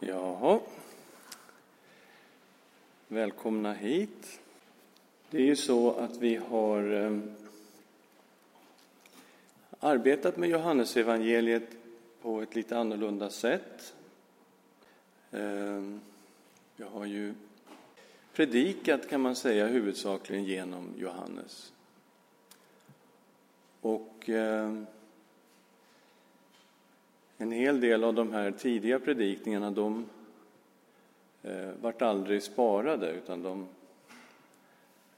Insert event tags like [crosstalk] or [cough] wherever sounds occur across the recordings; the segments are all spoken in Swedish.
Jaha. Välkomna hit. Det är ju så att vi har eh, arbetat med Johannesevangeliet på ett lite annorlunda sätt. Eh, jag har ju predikat, kan man säga, huvudsakligen genom Johannes. Och eh, en hel del av de här tidiga predikningarna, de eh, vart aldrig sparade, utan de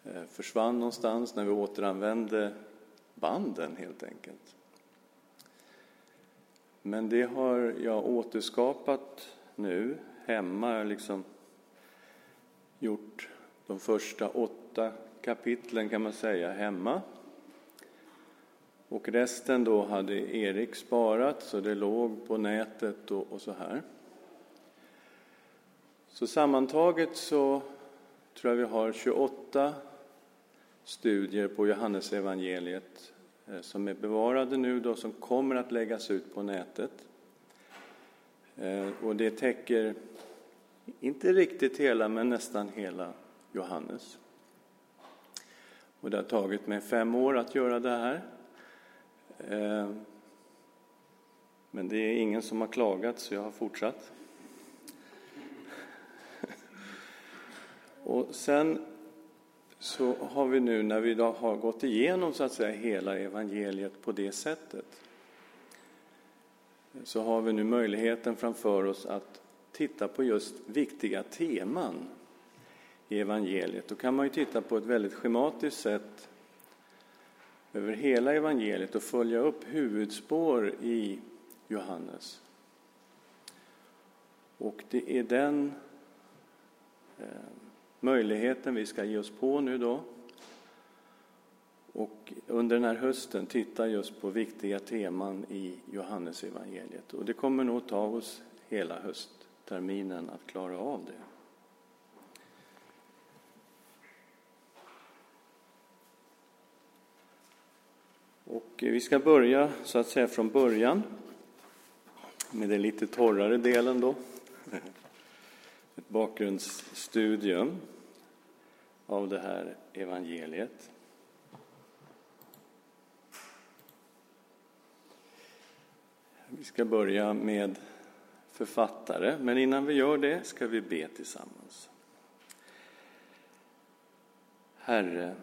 eh, försvann någonstans när vi återanvände banden, helt enkelt. Men det har jag återskapat nu hemma. Jag har liksom gjort de första åtta kapitlen, kan man säga, hemma. Och resten då hade Erik sparat, så det låg på nätet och, och så här. Så sammantaget så tror jag vi har 28 studier på Johannesevangeliet eh, som är bevarade nu då, som kommer att läggas ut på nätet. Eh, och det täcker inte riktigt hela, men nästan hela Johannes. Och det har tagit mig fem år att göra det här. Eh, men det är ingen som har klagat, så jag har fortsatt. Och sen så har vi nu, när vi har gått igenom så att säga hela evangeliet på det sättet, så har vi nu möjligheten framför oss att titta på just viktiga teman i evangeliet. Då kan man ju titta på ett väldigt schematiskt sätt över hela evangeliet och följa upp huvudspår i Johannes. Och det är den eh, möjligheten vi ska ge oss på nu då. Och under den här hösten titta just på viktiga teman i Johannesevangeliet. Och det kommer nog ta oss hela höstterminen att klara av det. Och vi ska börja så att säga från början med den lite torrare delen då. [laughs] Ett bakgrundsstudium av det här evangeliet. Vi ska börja med författare, men innan vi gör det ska vi be tillsammans. Herre,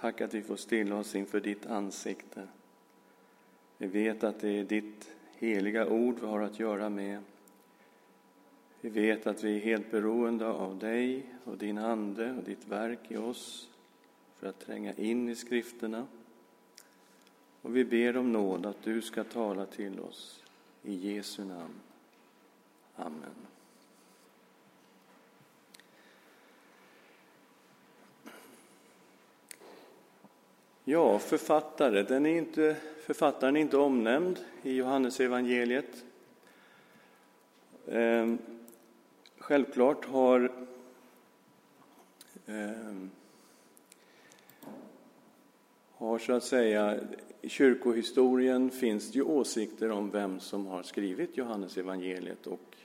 Tack att vi får stilla oss inför ditt ansikte. Vi vet att det är ditt heliga ord vi har att göra med. Vi vet att vi är helt beroende av dig och din Ande och ditt verk i oss för att tränga in i skrifterna. Och vi ber om nåd att du ska tala till oss. I Jesu namn. Amen. Ja, författare. Den är inte, författaren är inte omnämnd i Johannesevangeliet. Eh, självklart har eh, har så att säga, i kyrkohistorien finns det ju åsikter om vem som har skrivit Johannesevangeliet och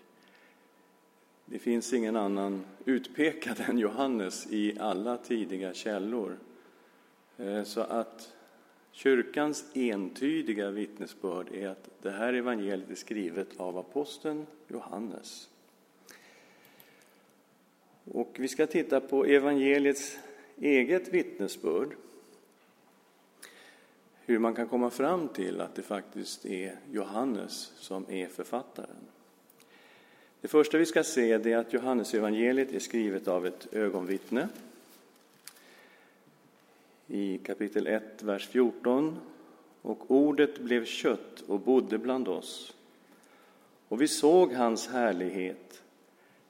det finns ingen annan utpekad [laughs] än Johannes i alla tidiga källor. Eh, så att kyrkans entydiga vittnesbörd är att det här evangeliet är skrivet av aposteln Johannes. Och vi ska titta på evangeliets eget vittnesbörd. Hur man kan komma fram till att det faktiskt är Johannes som är författaren. Det första vi ska se är att Johannesevangeliet är skrivet av ett ögonvittne i kapitel 1, vers 14. Och ordet blev kött och bodde bland oss. Och vi såg hans härlighet,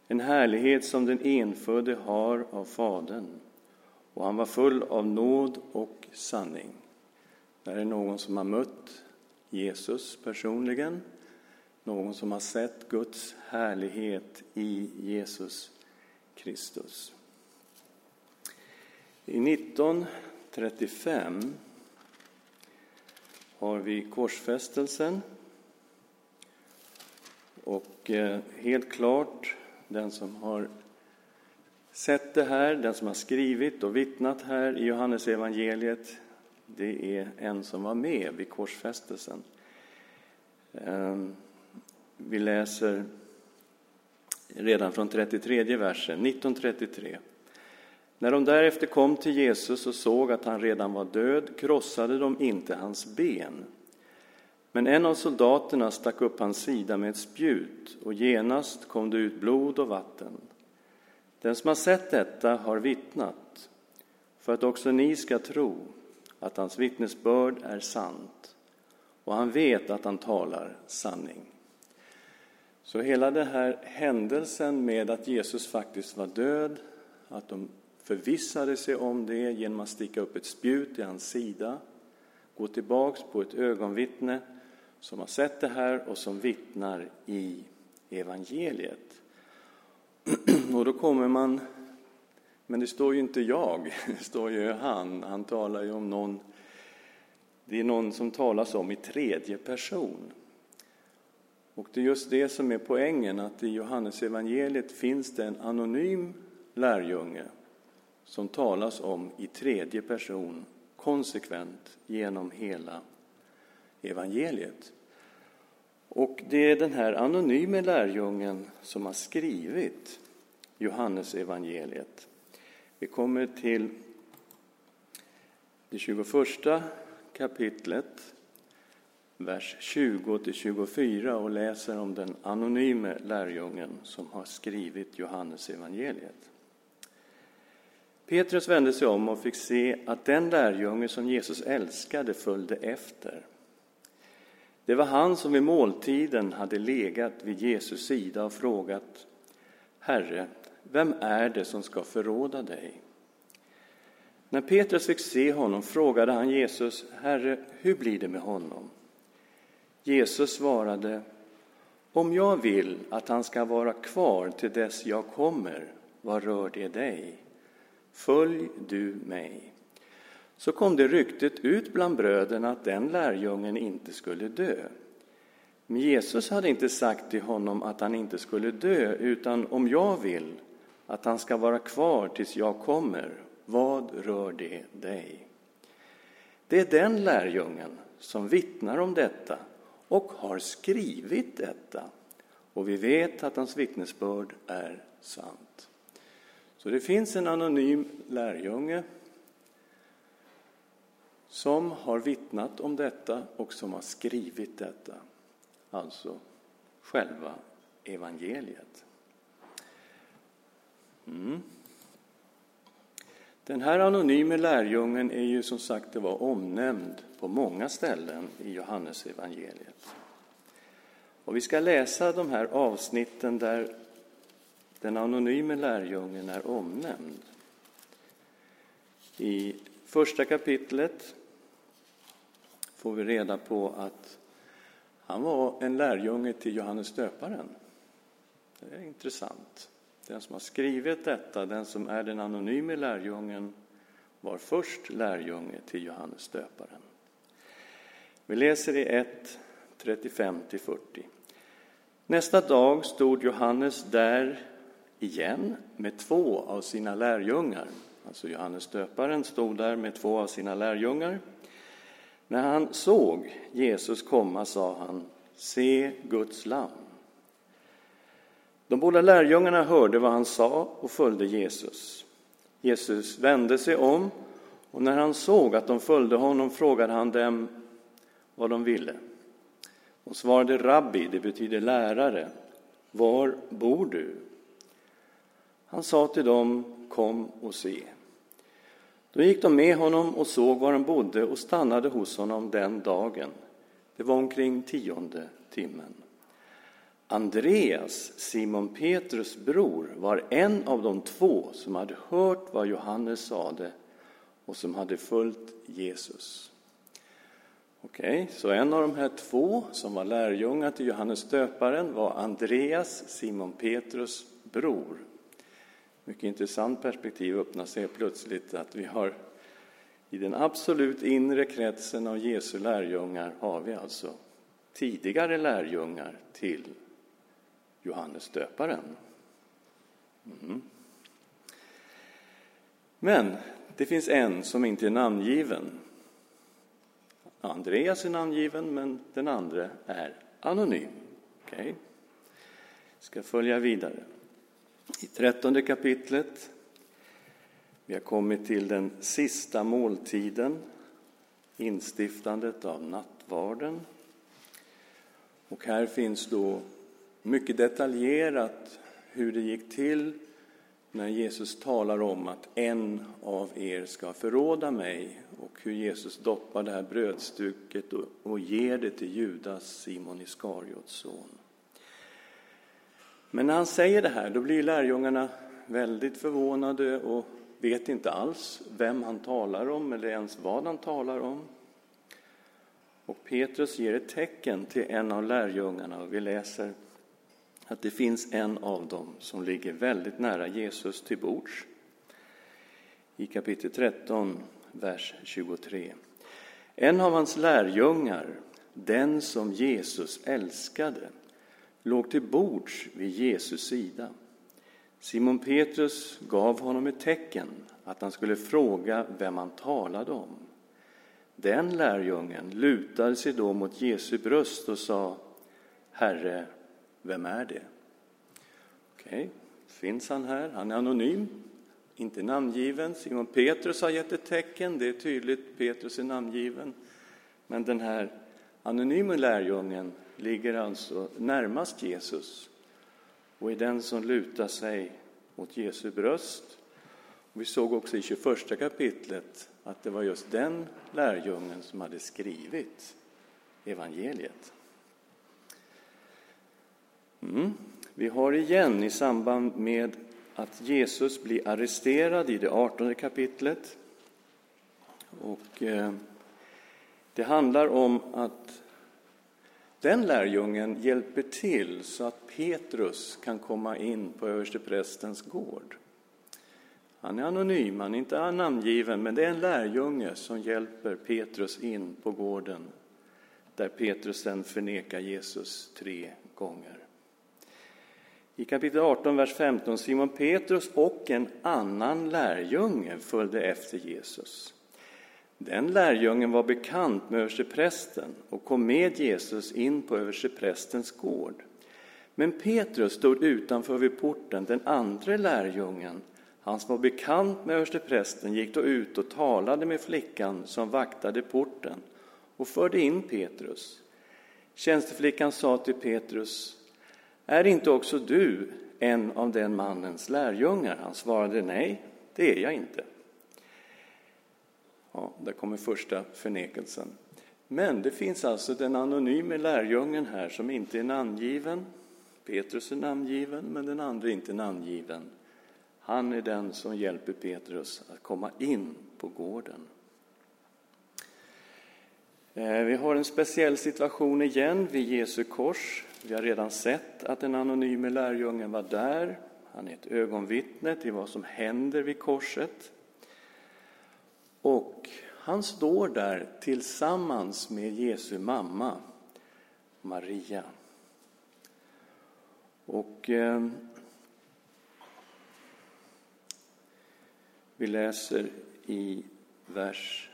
en härlighet som den enfödde har av Fadern. Och han var full av nåd och sanning. Där är någon som har mött Jesus personligen, någon som har sett Guds härlighet i Jesus Kristus. I 19 35 har vi korsfästelsen. Och eh, helt klart, den som har sett det här, den som har skrivit och vittnat här i Johannes evangeliet, det är en som var med vid korsfästelsen. Ehm, vi läser redan från 33 versen, 1933. När de därefter kom till Jesus och såg att han redan var död krossade de inte hans ben. Men en av soldaterna stack upp hans sida med ett spjut och genast kom det ut blod och vatten. Den som har sett detta har vittnat för att också ni ska tro att hans vittnesbörd är sant och han vet att han talar sanning. Så hela den här händelsen med att Jesus faktiskt var död, att de förvissade sig om det genom att sticka upp ett spjut i hans sida, gå tillbaks på ett ögonvittne som har sett det här och som vittnar i evangeliet. [clears throat] Och då kommer man, men det står ju inte jag, [laughs] det står ju han. Han talar ju om någon, det är någon som talas om i tredje person. Och det är just det som är poängen, att i Johannes evangeliet finns det en anonym lärjunge som talas om i tredje person konsekvent genom hela evangeliet. Och det är den här anonyme lärjungen som har skrivit Johannes evangeliet. Vi kommer till det 21 kapitlet, vers 20-24 och läser om den anonyme lärjungen som har skrivit Johannes evangeliet. Petrus vände sig om och fick se att den lärjunge som Jesus älskade följde efter. Det var han som vid måltiden hade legat vid Jesus sida och frågat Herre, vem är det som ska förråda dig? När Petrus fick se honom frågade han Jesus, Herre, hur blir det med honom? Jesus svarade, om jag vill att han ska vara kvar till dess jag kommer, vad rör det dig? Följ du mig. Så kom det ryktet ut bland bröderna att den lärjungen inte skulle dö. Men Jesus hade inte sagt till honom att han inte skulle dö, utan om jag vill att han ska vara kvar tills jag kommer, vad rör det dig? Det är den lärjungen som vittnar om detta och har skrivit detta. Och vi vet att hans vittnesbörd är sant. Så det finns en anonym lärjunge som har vittnat om detta och som har skrivit detta. Alltså själva evangeliet. Mm. Den här anonyme lärjungen är ju som sagt det var omnämnd på många ställen i Johannes evangeliet. Och vi ska läsa de här avsnitten där den anonyme lärjungen är omnämnd. I första kapitlet får vi reda på att han var en lärjunge till Johannes döparen. Det är intressant. Den som har skrivit detta, den som är den anonyme lärjungen, var först lärjunge till Johannes döparen. Vi läser i 1, 35-40. Nästa dag stod Johannes där igen med två av sina lärjungar. Alltså Johannes döparen stod där med två av sina lärjungar. När han såg Jesus komma sa han, se Guds lamm. De båda lärjungarna hörde vad han sa och följde Jesus. Jesus vände sig om och när han såg att de följde honom frågade han dem vad de ville. De svarade rabbi, det betyder lärare. Var bor du? Han sa till dem, kom och se. Då gick de med honom och såg var han bodde och stannade hos honom den dagen. Det var omkring tionde timmen. Andreas, Simon Petrus bror, var en av de två som hade hört vad Johannes sade och som hade följt Jesus. Okej, okay, så en av de här två som var lärjungar till Johannes döparen var Andreas, Simon Petrus bror mycket intressant perspektiv öppnar sig plötsligt att vi har i den absolut inre kretsen av Jesu lärjungar har vi alltså tidigare lärjungar till Johannes döparen. Mm. Men det finns en som inte är namngiven. Andreas är namngiven, men den andra är anonym. Okej? Okay. ska följa vidare. I trettonde kapitlet, vi har kommit till den sista måltiden, instiftandet av nattvarden. Och här finns då mycket detaljerat hur det gick till när Jesus talar om att en av er ska förråda mig och hur Jesus doppar det här brödstycket och, och ger det till Judas, Simon Iskariots son. Men när han säger det här, då blir lärjungarna väldigt förvånade och vet inte alls vem han talar om eller ens vad han talar om. Och Petrus ger ett tecken till en av lärjungarna och vi läser att det finns en av dem som ligger väldigt nära Jesus till bords. I kapitel 13, vers 23. En av hans lärjungar, den som Jesus älskade, låg till bords vid Jesus sida. Simon Petrus gav honom ett tecken att han skulle fråga vem han talade om. Den lärjungen lutade sig då mot Jesu bröst och sa Herre, vem är det? Okej, okay. finns han här? Han är anonym, inte namngiven. Simon Petrus har gett ett tecken, det är tydligt, Petrus är namngiven. Men den här anonyma lärjungen ligger alltså närmast Jesus och är den som lutar sig mot Jesu bröst. Vi såg också i 21 kapitlet att det var just den lärjungen som hade skrivit evangeliet. Mm. Vi har igen i samband med att Jesus blir arresterad i det artonde kapitlet. Och eh, det handlar om att den lärjungen hjälper till så att Petrus kan komma in på översteprästens gård. Han är anonym, han är inte namngiven, men det är en lärjunge som hjälper Petrus in på gården där Petrus sen förnekar Jesus tre gånger. I kapitel 18, vers 15, Simon Petrus och en annan lärjunge följde efter Jesus. Den lärjungen var bekant med översteprästen och kom med Jesus in på översteprästens gård. Men Petrus stod utanför vid porten, den andra lärjungen, han som var bekant med översteprästen, gick då ut och talade med flickan som vaktade porten och förde in Petrus. Tjänsteflickan sa till Petrus, är inte också du en av den mannens lärjungar? Han svarade nej, det är jag inte. Ja, där kommer första förnekelsen. Men det finns alltså den anonyme lärjungen här som inte är namngiven. Petrus är namngiven, men den andra är inte namngiven. Han är den som hjälper Petrus att komma in på gården. Eh, vi har en speciell situation igen vid Jesu kors. Vi har redan sett att den anonyme lärjungen var där. Han är ett ögonvittne till vad som händer vid korset. Och han står där tillsammans med Jesu mamma, Maria. Och eh, vi läser i vers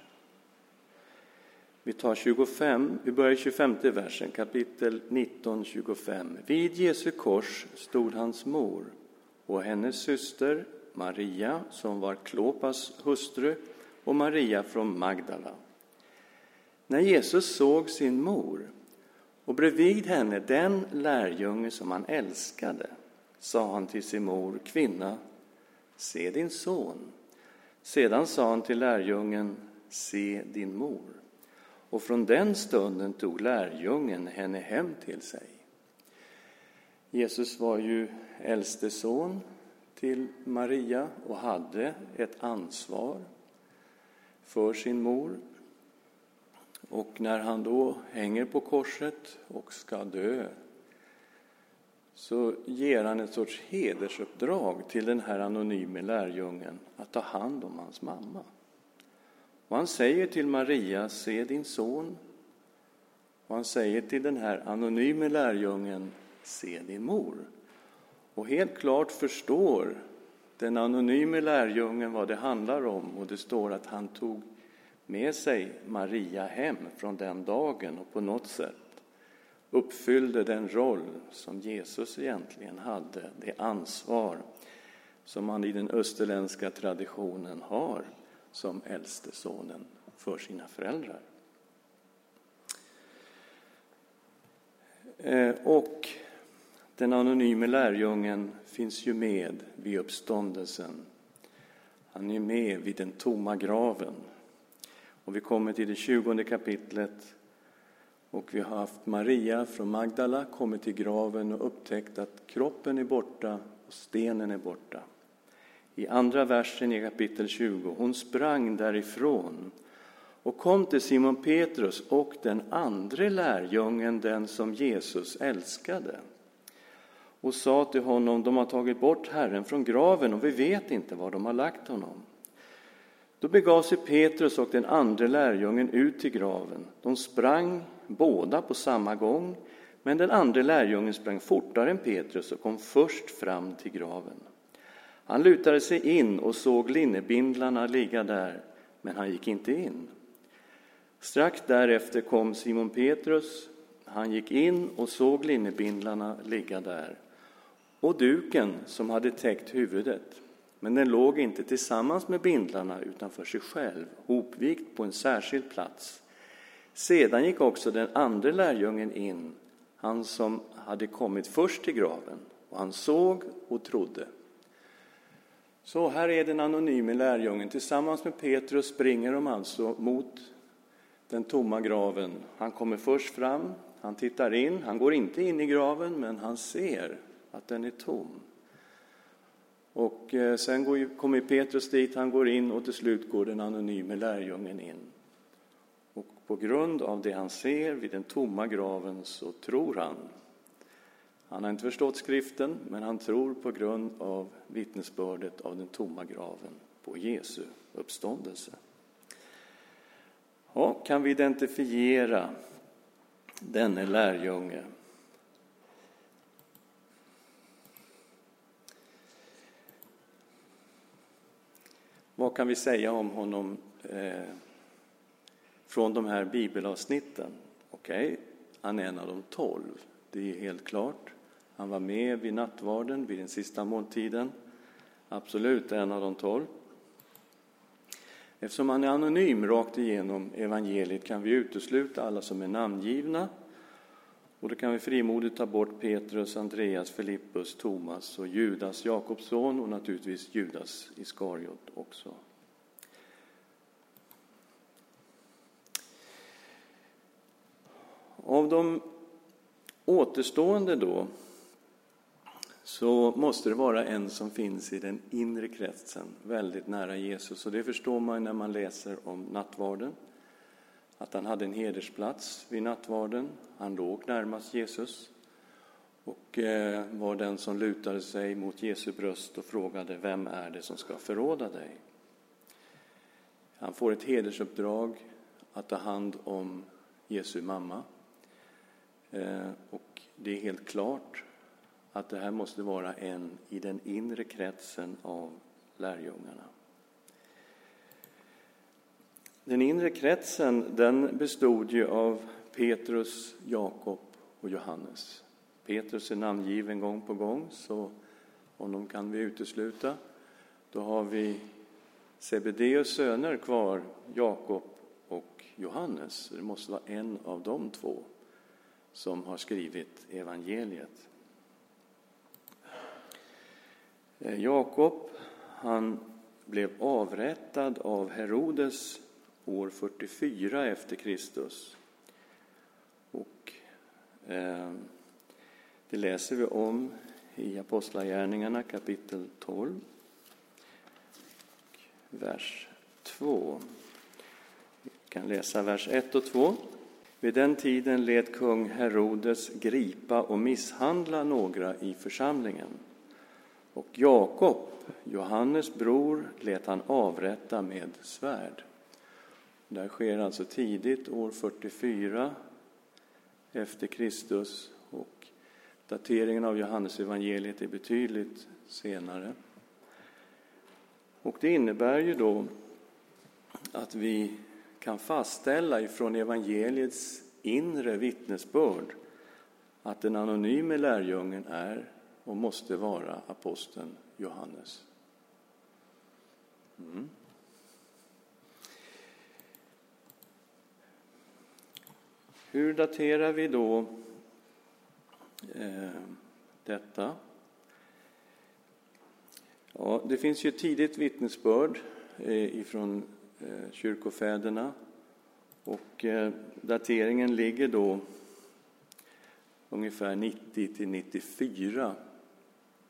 vi tar 25, vi börjar i 25 versen, kapitel 19, 25. Vid Jesu kors stod hans mor och hennes syster Maria, som var Klopas hustru, och Maria från Magdala. När Jesus såg sin mor och bredvid henne den lärjunge som han älskade sa han till sin mor, kvinna, se din son. Sedan sa han till lärjungen, se din mor. Och från den stunden tog lärjungen henne hem till sig. Jesus var ju äldste son till Maria och hade ett ansvar för sin mor. Och när han då hänger på korset och ska dö så ger han ett sorts hedersuppdrag till den här anonyme lärjungen att ta hand om hans mamma. Och han säger till Maria, se din son. Och han säger till den här anonyme lärjungen, se din mor. Och helt klart förstår den anonyme lärjungen vad det handlar om och det står att han tog med sig Maria hem från den dagen och på något sätt uppfyllde den roll som Jesus egentligen hade, det ansvar som man i den österländska traditionen har som äldste sonen för sina föräldrar. Eh, och den anonyme lärjungen finns ju med vid uppståndelsen. Han är med vid den tomma graven. Och vi kommer till det tjugonde kapitlet och vi har haft Maria från Magdala kommit till graven och upptäckt att kroppen är borta och stenen är borta. I andra versen i kapitel 20, hon sprang därifrån och kom till Simon Petrus och den andra lärjungen, den som Jesus älskade och sa till honom, de har tagit bort Herren från graven och vi vet inte var de har lagt honom. Då begav sig Petrus och den andra lärjungen ut till graven. De sprang båda på samma gång, men den andra lärjungen sprang fortare än Petrus och kom först fram till graven. Han lutade sig in och såg linnebindlarna ligga där, men han gick inte in. Strax därefter kom Simon Petrus. Han gick in och såg linnebindlarna ligga där och duken som hade täckt huvudet. Men den låg inte tillsammans med bindlarna utan för sig själv, hopvikt på en särskild plats. Sedan gick också den andra lärjungen in, han som hade kommit först till graven, och han såg och trodde. Så här är den anonyme lärjungen. Tillsammans med Petrus springer de alltså mot den tomma graven. Han kommer först fram, han tittar in, han går inte in i graven, men han ser att den är tom. Och eh, sen går, kommer Petrus dit, han går in och till slut går den anonyme lärjungen in. Och på grund av det han ser vid den tomma graven så tror han. Han har inte förstått skriften, men han tror på grund av vittnesbördet av den tomma graven på Jesu uppståndelse. Ja, kan vi identifiera denne lärjunge Vad kan vi säga om honom eh, från de här bibelavsnitten? Okej, okay, han är en av de tolv, det är helt klart. Han var med vid nattvarden, vid den sista måltiden. Absolut en av de tolv. Eftersom han är anonym rakt igenom evangeliet kan vi utesluta alla som är namngivna och då kan vi frimodigt ta bort Petrus, Andreas, Filippus, Thomas och Judas, Jakobs son och naturligtvis Judas Iskariot också. Av de återstående då så måste det vara en som finns i den inre kretsen, väldigt nära Jesus. Och det förstår man när man läser om nattvarden att han hade en hedersplats vid nattvarden. Han låg närmast Jesus och eh, var den som lutade sig mot Jesu bröst och frågade vem är det som ska förråda dig? Han får ett hedersuppdrag att ta hand om Jesu mamma. Eh, och det är helt klart att det här måste vara en i den inre kretsen av lärjungarna. Den inre kretsen den bestod ju av Petrus, Jakob och Johannes. Petrus är namngiven gång på gång, så honom kan vi utesluta. Då har vi Sebedeus söner kvar, Jakob och Johannes. Det måste vara en av de två som har skrivit evangeliet. Eh, Jakob, han blev avrättad av Herodes år 44 efter Kristus. Och, eh, det läser vi om i Apostlagärningarna kapitel 12, vers 2. Vi kan läsa vers 1 och 2. Vid den tiden lät kung Herodes gripa och misshandla några i församlingen. Och Jakob, Johannes bror, lät han avrätta med svärd. Det här sker alltså tidigt, år 44 efter Kristus. Och Dateringen av Johannesevangeliet är betydligt senare. Och det innebär ju då att vi kan fastställa ifrån evangeliets inre vittnesbörd att den anonyme lärjungen är och måste vara aposteln Johannes. Mm. Hur daterar vi då eh, detta? Ja, det finns ju ett tidigt vittnesbörd eh, ifrån eh, kyrkofäderna och eh, dateringen ligger då ungefär 90 till 94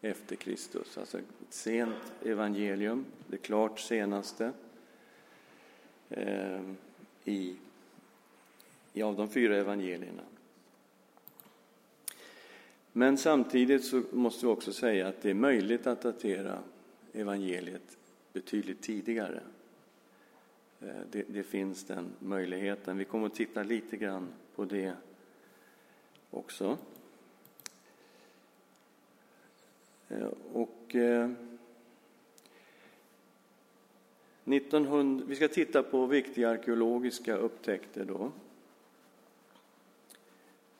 efter Kristus, alltså ett sent evangelium, det klart senaste eh, i, i, av de fyra evangelierna. Men samtidigt så måste vi också säga att det är möjligt att datera evangeliet betydligt tidigare. Eh, det, det, finns den möjligheten. Vi kommer att titta lite grann på det också. Eh, och eh, 1900, vi ska titta på viktiga arkeologiska upptäckter då.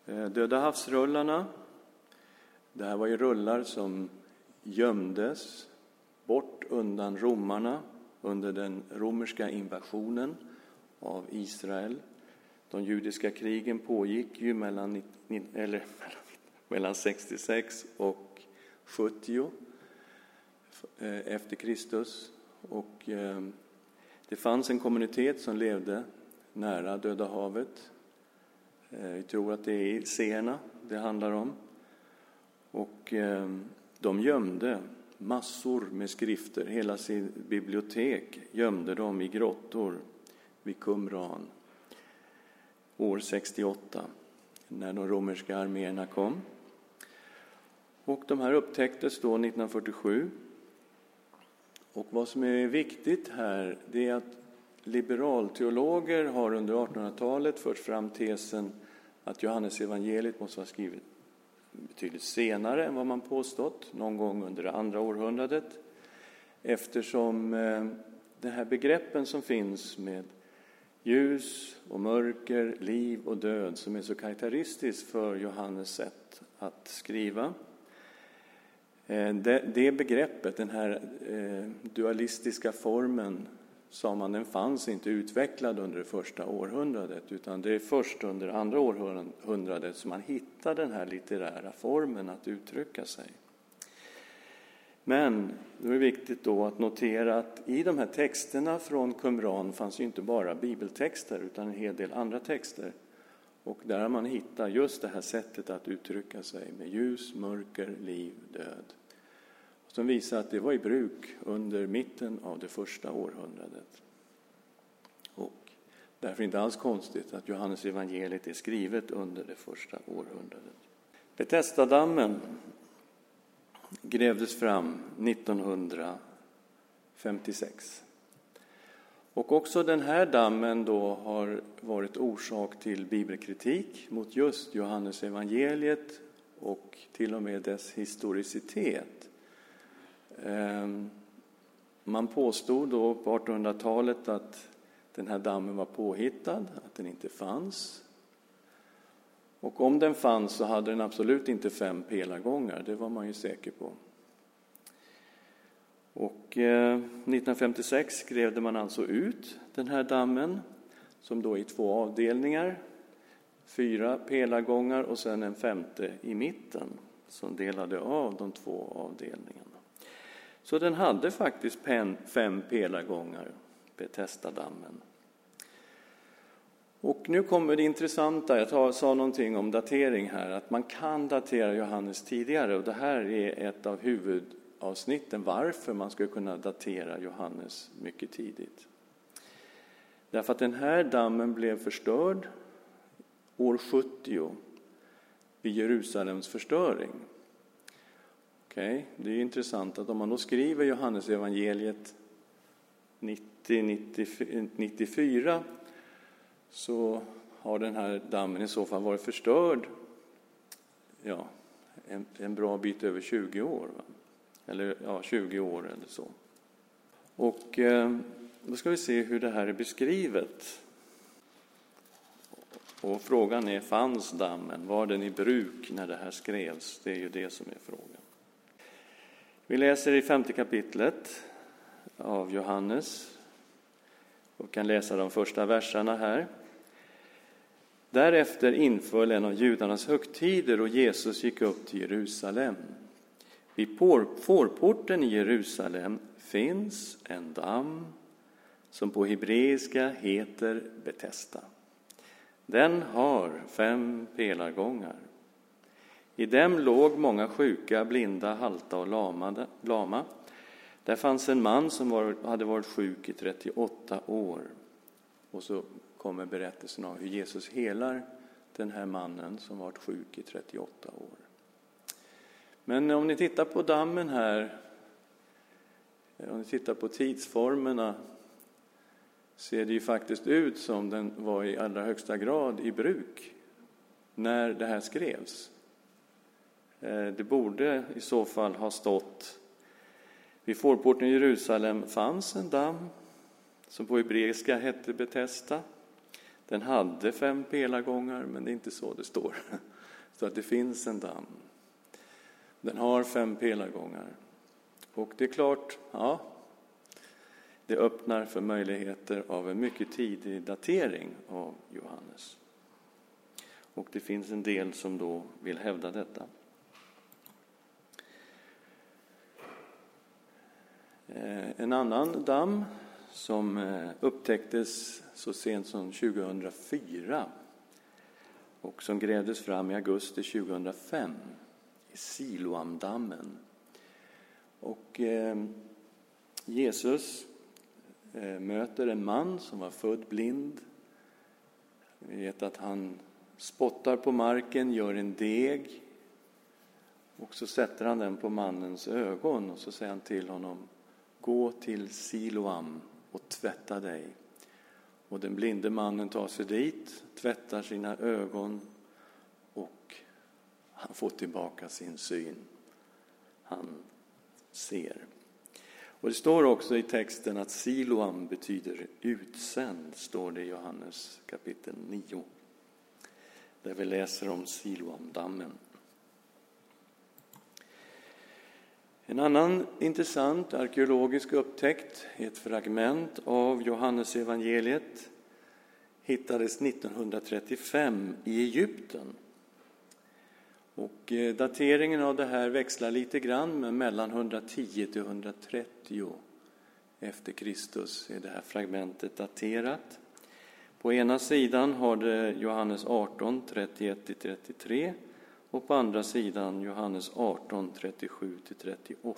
Eh, Döda havsrullarna. Det här var ju rullar som gömdes bort undan romarna under den romerska invasionen av Israel. De judiska krigen pågick ju mellan, eller, [laughs] mellan 66 och 70 eh, efter Kristus. Och eh, det fanns en kommunitet som levde nära Döda havet. Eh, vi tror att det är Sena det handlar om. Och eh, de gömde massor med skrifter, hela sin bibliotek gömde de i grottor vid Qumran år 68 när de romerska arméerna kom. Och de här upptäcktes då 1947. Och vad som är viktigt här det är att liberalteologer har under 1800-talet fört fram tesen att Johannes evangeliet måste vara skrivet betydligt senare än vad man påstått, någon gång under det andra århundradet. Eftersom eh, de här begreppen som finns med ljus och mörker, liv och död som är så karaktäristiskt för Johannes sätt att skriva. Eh, det, begreppet, den här eh, dualistiska formen sa man, den fanns inte utvecklad under det första århundradet utan det är först under andra århundradet som man hittar den här litterära formen att uttrycka sig. Men då är det viktigt då att notera att i de här texterna från Qumran fanns ju inte bara bibeltexter utan en hel del andra texter. Och där har man hittat just det här sättet att uttrycka sig med ljus, mörker, liv, död som visar att det var i bruk under mitten av det första århundradet. Och därför inte alls konstigt att Johannes evangeliet är skrivet under det första århundradet. Betestadammen grävdes fram 1956. Och också den här dammen då har varit orsak till bibelkritik mot just Johannes evangeliet och till och med dess historicitet. Ehm, man påstod då på 1800-talet att den här dammen var påhittad, att den inte fanns. Och om den fanns så hade den absolut inte fem pelargångar, det var man ju säker på. Och eh, 1956 grävde man alltså ut den här dammen som då i två avdelningar, fyra pelargångar och sen en femte i mitten som delade av de två avdelningarna. Så den hade faktiskt fem pelargångar, Betestadammen. Och nu kommer det intressanta, jag sa någonting om datering här, att man kan datera Johannes tidigare och det här är ett av huvudavsnitten varför man skulle kunna datera Johannes mycket tidigt. Därför att den här dammen blev förstörd år 70 vid Jerusalems förstöring. Okay. Det är intressant att om man då skriver Johannes evangeliet 90, 94 så har den här dammen i så fall varit förstörd ja, en, en bra bit över 20 år. Va? Eller ja, 20 år eller så. Och eh, då ska vi se hur det här är beskrivet. Och frågan är, fanns dammen? Var den i bruk när det här skrevs? Det är ju det som är frågan. Vi läser i femte kapitlet av Johannes och kan läsa de första verserna här. Därefter inföll en av judarnas högtider och Jesus gick upp till Jerusalem. Vid fårporten i Jerusalem finns en damm som på hebreiska heter Betesda. Den har fem pelargångar. I dem låg många sjuka, blinda, halta och lamade, lama. Där fanns en man som var, hade varit sjuk i 38 år. Och så kommer berättelsen om hur Jesus helar den här mannen som varit sjuk i 38 år. Men om ni tittar på dammen här, om ni tittar på tidsformerna, ser det ju faktiskt ut som den var i allra högsta grad i bruk när det här skrevs. Eh, det borde i så fall ha stått vid fårporten i Jerusalem fanns en damm som på hebreiska hette Betesta. Den hade fem pelargångar, men det är inte så det står. [laughs] Så att det finns en damm. Den har fem pelargångar. Och det är klart, ja, det öppnar för möjligheter av en mycket tidig datering av Johannes. Och det finns en del som då vill hävda detta. Eh, en annan damm som eh, upptäcktes så sent som 2004 och som grävdes fram i augusti 2005 i Siloamdammen. Och eh, Jesus eh, möter en man som var född blind. Vi vet att han spottar på marken, gör en deg och så sätter han den på mannens ögon och så säger han till honom Gå till Siloam och tvätta dig. Och den blinde mannen tar sig dit, tvättar sina ögon och han får tillbaka sin syn. Han ser. Och det står också i texten att Siloam betyder utsänd, står det i Johannes kapitel 9. Där vi läser om Siloamdammen. En annan intressant arkeologisk upptäckt i ett fragment av Johannesevangeliet hittades 1935 i Egypten. Och eh, dateringen av det här växlar lite grann, men mellan 110 till 130 efter Kristus är det här fragmentet daterat. På ena sidan har det Johannes 18, 31 till 33 och på andra sidan Johannes 18, 37-38.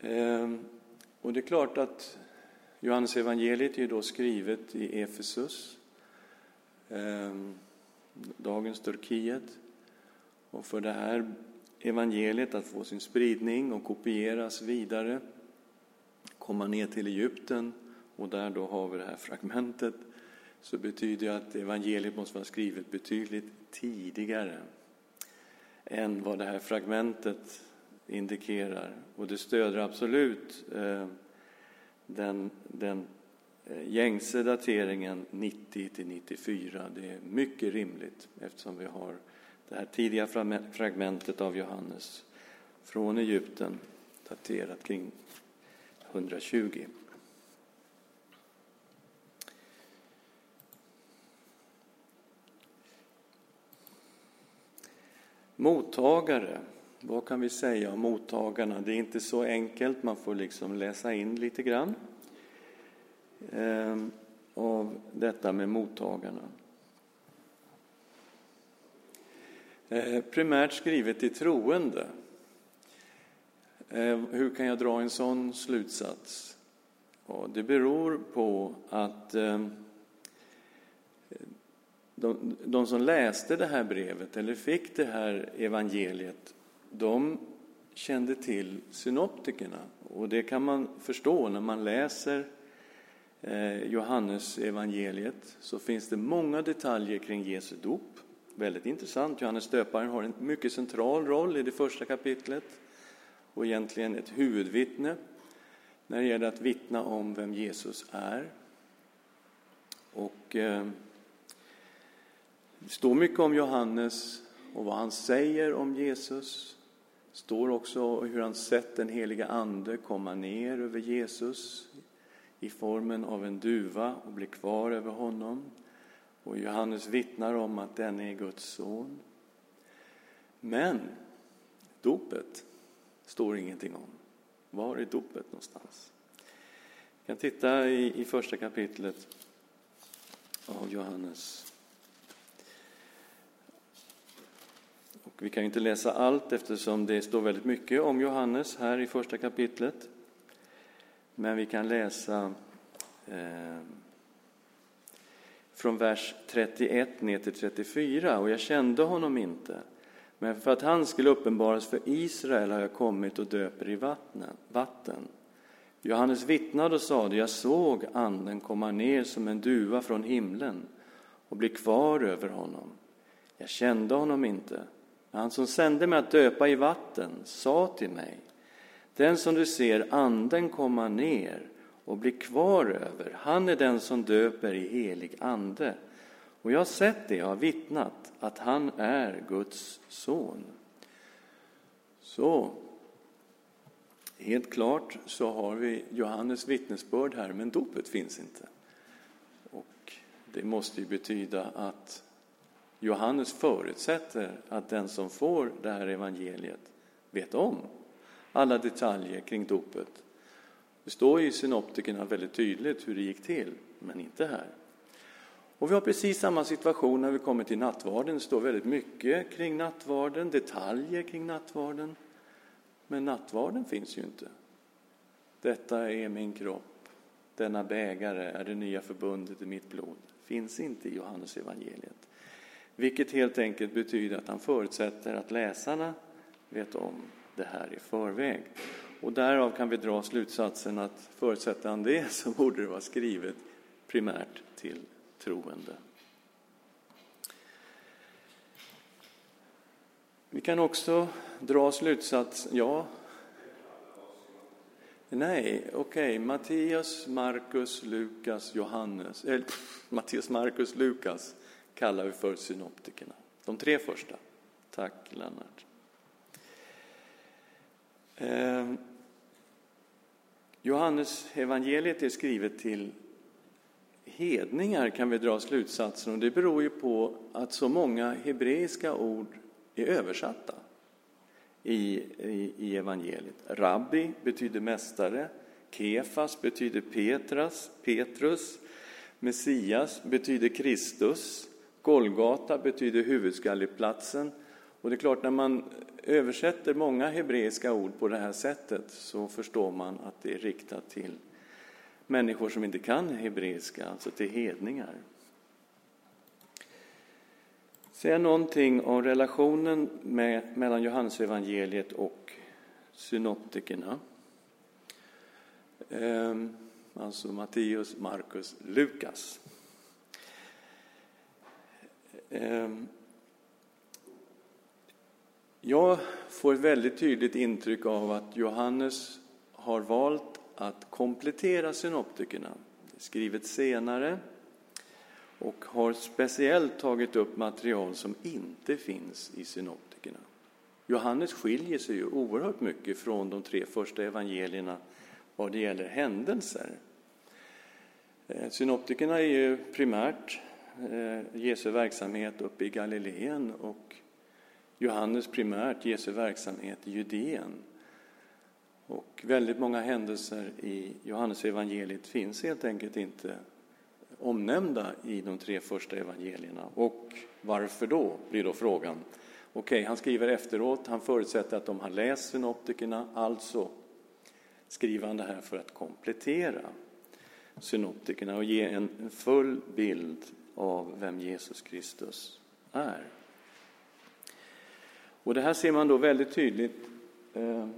Ehm, och det är klart att Johannes evangeliet är då skrivet i Efesus, ehm, dagens Turkiet. Och för det här evangeliet att få sin spridning och kopieras vidare, komma ner till Egypten och där då har vi det här fragmentet så betyder det att evangeliet måste vara skrivet betydligt tidigare än vad det här fragmentet indikerar. Och det stöder absolut eh, den, den eh, gängse dateringen 90 till 94. Det är mycket rimligt eftersom vi har det här tidiga fragmentet av Johannes från Egypten daterat kring 120. Mottagare, vad kan vi säga om mottagarna? Det är inte så enkelt, man får liksom läsa in lite grann eh, av detta med mottagarna. Eh, primärt skrivet till troende. Eh, hur kan jag dra en sån slutsats? Ja, det beror på att eh, de, de som läste det här brevet eller fick det här evangeliet, de kände till synoptikerna. Och det kan man förstå när man läser eh, Johannes evangeliet så finns det många detaljer kring Jesu dop. väldigt intressant. Johannes döparen har en mycket central roll i det första kapitlet och egentligen ett huvudvittne när det gäller att vittna om vem Jesus är. Och eh, det står mycket om Johannes och vad han säger om Jesus. Det står också hur han sett den heliga Ande komma ner över Jesus i formen av en duva och bli kvar över honom. Och Johannes vittnar om att den är Guds son. Men dopet står ingenting om. Var är dopet någonstans? Vi kan titta i, i första kapitlet av Johannes. Vi kan inte läsa allt eftersom det står väldigt mycket om Johannes här i första kapitlet. Men vi kan läsa eh, från vers 31 ner till 34. Och jag kände honom inte, men för att han skulle uppenbaras för Israel har jag kommit och döper i vatten. Johannes vittnade och sade, jag såg anden komma ner som en duva från himlen och bli kvar över honom. Jag kände honom inte, men han som sände mig att döpa i vatten sa till mig, den som du ser anden komma ner och bli kvar över, han är den som döper i helig ande. Och jag har sett det, jag har vittnat att han är Guds son. Så, helt klart så har vi Johannes vittnesbörd här, men dopet finns inte. Och det måste ju betyda att Johannes förutsätter att den som får det här evangeliet vet om alla detaljer kring dopet. Det står i synoptikerna väldigt tydligt hur det gick till, men inte här. Och vi har precis samma situation när vi kommer till nattvarden. Det står väldigt mycket kring nattvarden, detaljer kring nattvarden. Men nattvarden finns ju inte. Detta är min kropp, denna bägare är det nya förbundet i mitt blod. Finns inte i Johannes evangeliet. Vilket helt enkelt betyder att han förutsätter att läsarna vet om det här i förväg. Och därav kan vi dra slutsatsen att förutsätter han det så borde det vara skrivet primärt till troende. Vi kan också dra slutsats, ja. Nej, okej, okay. Mattias, Markus, Lukas, Johannes, eller Mattias, Markus, Lukas kallar vi för synoptikerna. De tre första. Tack Lennart. Eh, Johannes evangeliet är skrivet till hedningar kan vi dra slutsatsen och det beror ju på att så många hebreiska ord är översatta i, i, i evangeliet. Rabbi betyder mästare, Kefas betyder Petras, Petrus, Messias betyder Kristus, Golgata betyder huvudskalleplatsen. Och det är klart, när man översätter många hebreiska ord på det här sättet så förstår man att det är riktat till människor som inte kan hebreiska, alltså till hedningar. Säga någonting om relationen med, mellan Johannesevangeliet och synoptikerna. Ehm, alltså Matteus, Markus, Lukas. Ehm, jag får ett väldigt tydligt intryck av att Johannes har valt att komplettera synoptikerna, skrivet senare och har speciellt tagit upp material som inte finns i synoptikerna. Johannes skiljer sig ju oerhört mycket från de tre första evangelierna vad det gäller händelser. Ehm, synoptikerna är ju primärt Eh, Jesu verksamhet uppe i Galileen och Johannes primärt Jesu verksamhet i Judeen. Och väldigt många händelser i Johannes evangeliet finns helt enkelt inte omnämnda i de tre första evangelierna. Och varför då, blir då frågan. Okej, okay, han skriver efteråt, han förutsätter att de har läst synoptikerna, alltså skriver han det här för att komplettera synoptikerna och ge en full bild av vem Jesus Kristus är. Och det här ser man då väldigt tydligt eh,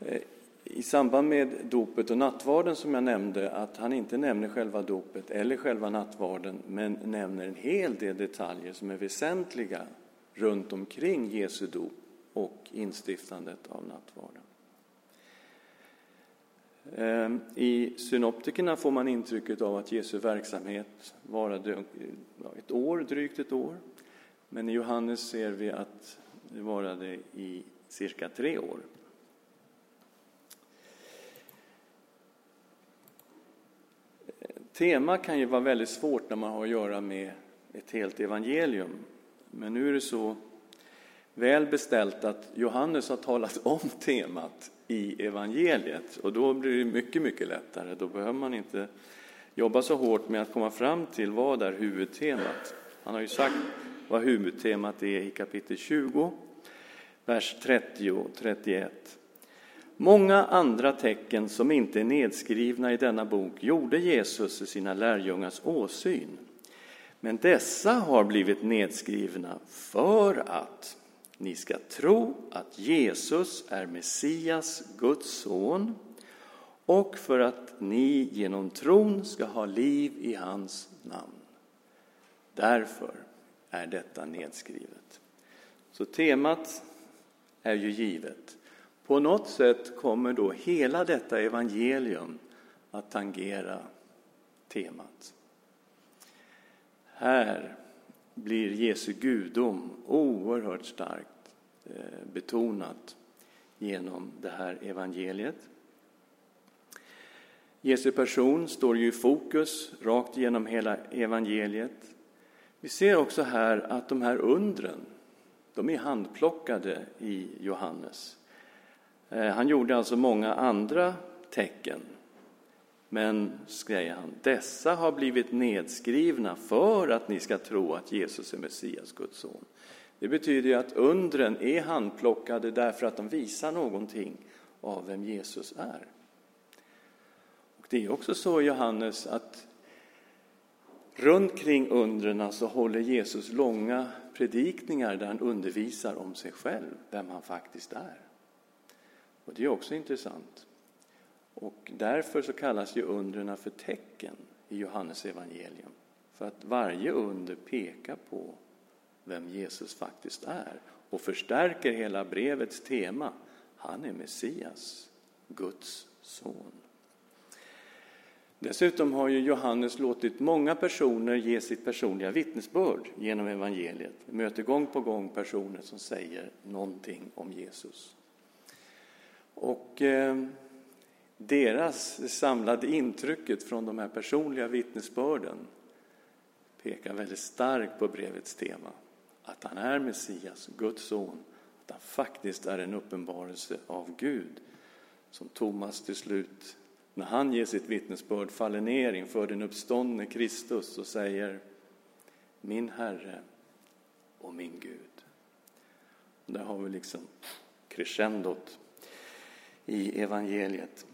eh, i samband med dopet och nattvarden som jag nämnde att han inte nämner själva dopet eller själva nattvarden men nämner en hel del detaljer som är väsentliga runt omkring Jesu dop och instiftandet av nattvarden. Ehm, I synoptikerna får man intrycket av att Jesu verksamhet varade eh, ett år, drygt ett år. Men i Johannes ser vi att det varade i cirka tre år. Tema kan ju vara väldigt svårt när man har att göra med ett helt evangelium. Men nu är det så väl beställt att Johannes har talat om temat i evangeliet och då blir det mycket, mycket lättare. Då behöver man inte jobba så hårt med att komma fram till vad är huvudtemat. Han har ju sagt vad huvudtemat är i kapitel 20, vers 30 och 31. Många andra tecken som inte är nedskrivna i denna bok gjorde Jesus i sina lärjungars åsyn. Men dessa har blivit nedskrivna för att ni ska tro att Jesus är Messias, Guds son, och för att ni genom tron ska ha liv i hans namn. Därför är detta nedskrivet. Så temat är ju givet. På något sätt kommer då hela detta evangelium att tangera temat. Här blir Jesu gudom oerhört starkt eh, betonat genom det här evangeliet. Jesu person står ju i fokus rakt genom hela evangeliet. Vi ser också här att de här undren, de är handplockade i Johannes. Eh, han gjorde alltså många andra tecken. Men, säger han, dessa har blivit nedskrivna för att ni ska tro att Jesus är Messias, Guds son. Det betyder ju att undren är handplockade därför att de visar någonting av vem Jesus är. Och det är också så, Johannes, att runt kring undren så håller Jesus långa predikningar där han undervisar om sig själv, vem han faktiskt är. Och det är också intressant. Och därför så kallas ju undren för tecken i Johannes evangelium. För att varje under pekar på vem Jesus faktiskt är och förstärker hela brevets tema. Han är Messias, Guds son. Dessutom har ju Johannes låtit många personer ge sitt personliga vittnesbörd genom evangeliet. Vi möter gång på gång personer som säger någonting om Jesus. Och eh, deras samlade intrycket från de här personliga vittnesbörden pekar väldigt starkt på brevets tema. Att han är Messias, Guds son. Att han faktiskt är en uppenbarelse av Gud. Som Thomas till slut, när han ger sitt vittnesbörd, faller ner inför den uppståndne Kristus och säger Min Herre och min Gud. Där har vi liksom crescendot i evangeliet.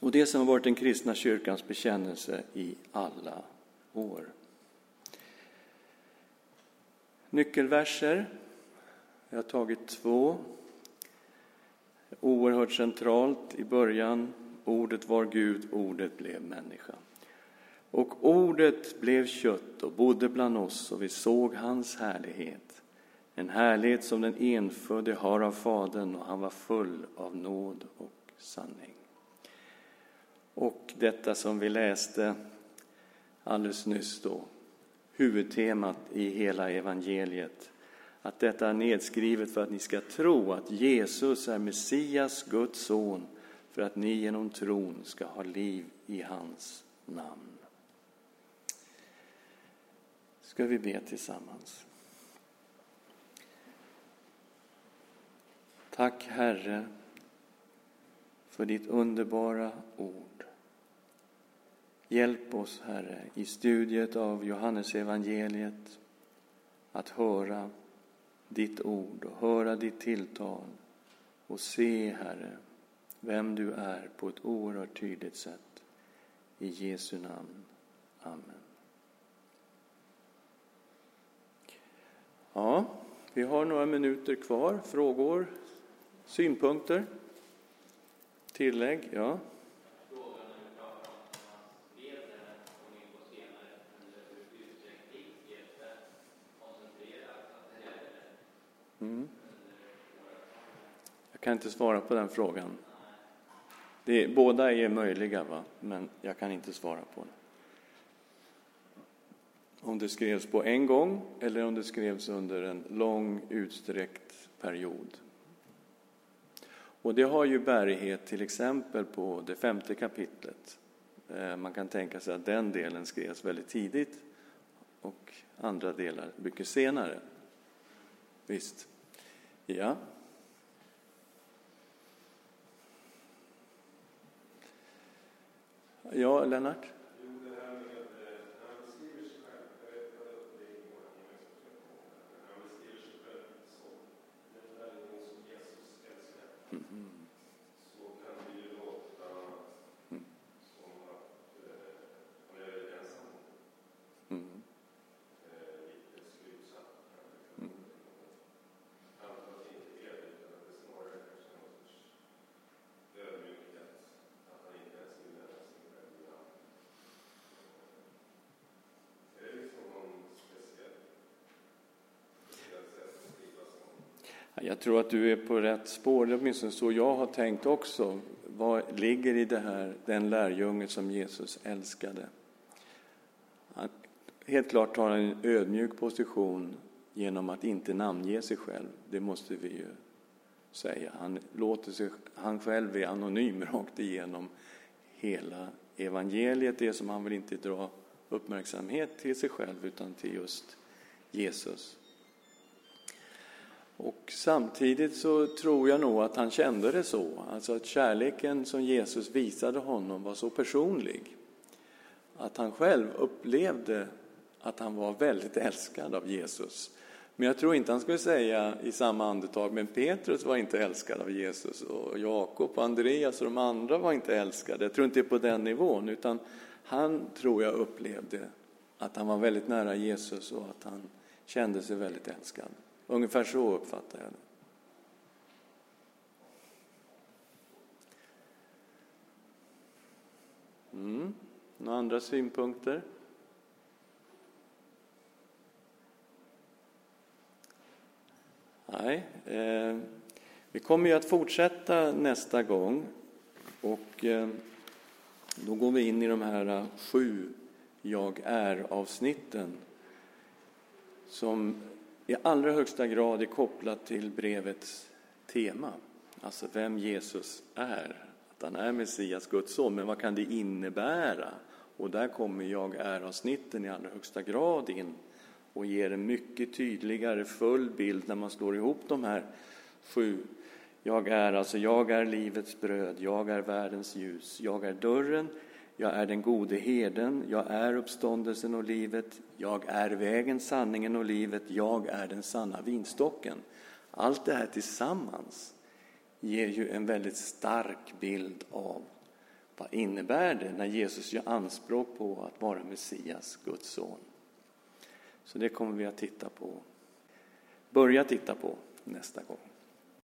Och det som har varit den kristna kyrkans bekännelse i alla år. Nyckelverser. Jag har tagit två. Oerhört centralt i början. Ordet var Gud, ordet blev människa. Och ordet blev kött och bodde bland oss och vi såg hans härlighet. En härlighet som den enfödde har av Fadern och han var full av nåd och sanning. Och detta som vi läste alldeles nyss då, huvudtemat i hela evangeliet. Att detta är nedskrivet för att ni ska tro att Jesus är Messias, Guds son, för att ni genom tron ska ha liv i hans namn. Ska vi be tillsammans. Tack Herre för ditt underbara ord. Hjälp oss, Herre, i studiet av Johannes evangeliet att höra ditt ord och höra ditt tilltal och se, Herre, vem du är på ett oerhört tydligt sätt. I Jesu namn. Amen. Ja, vi har några minuter kvar. Frågor? Synpunkter? Tillägg? Ja. Kan inte svara på den frågan. Det, båda är möjliga, va? men jag kan inte svara på det. Om det skrevs på en gång eller om det skrevs under en lång utsträckt period. Och det har ju bärighet till exempel på det femte kapitlet. Eh, man kan tänka sig att den delen skrevs väldigt tidigt och andra delar mycket senare. Visst. Ja. Ja, Lennart? Jag tror att du är på rätt spår, det är åtminstone så jag har tänkt också. Vad ligger i det här, den lärjunge som Jesus älskade? Han, helt klart tar han en ödmjuk position genom att inte namnge sig själv. Det måste vi ju säga. Han, låter sig, han själv är anonym rakt igenom hela evangeliet, det som han vill inte dra uppmärksamhet till sig själv utan till just Jesus. Och samtidigt så tror jag nog att han kände det så, alltså att kärleken som Jesus visade honom var så personlig. Att han själv upplevde att han var väldigt älskad av Jesus. Men jag tror inte han skulle säga i samma andetag, men Petrus var inte älskad av Jesus och Jakob och Andreas och de andra var inte älskade. Jag tror inte det är på den nivån, utan han tror jag upplevde att han var väldigt nära Jesus och att han kände sig väldigt älskad. Ungefär så uppfattar jag det. Mm. Några andra synpunkter? Nej. Eh, vi kommer ju att fortsätta nästa gång och eh, då går vi in i de här eh, sju Jag är-avsnitten som i allra högsta grad är kopplat till brevets tema, alltså vem Jesus är. Att han är Messias, Guds son, men vad kan det innebära? Och där kommer jag är-avsnitten i allra högsta grad in och ger en mycket tydligare, full bild när man slår ihop de här sju. Jag är alltså, jag är livets bröd, jag är världens ljus, jag är dörren, jag är den gode herden, jag är uppståndelsen och livet, jag är vägen, sanningen och livet, jag är den sanna vinstocken. Allt det här tillsammans ger ju en väldigt stark bild av vad innebär det när Jesus gör anspråk på att vara Messias, Guds son. Så det kommer vi att titta på, börja titta på nästa gång.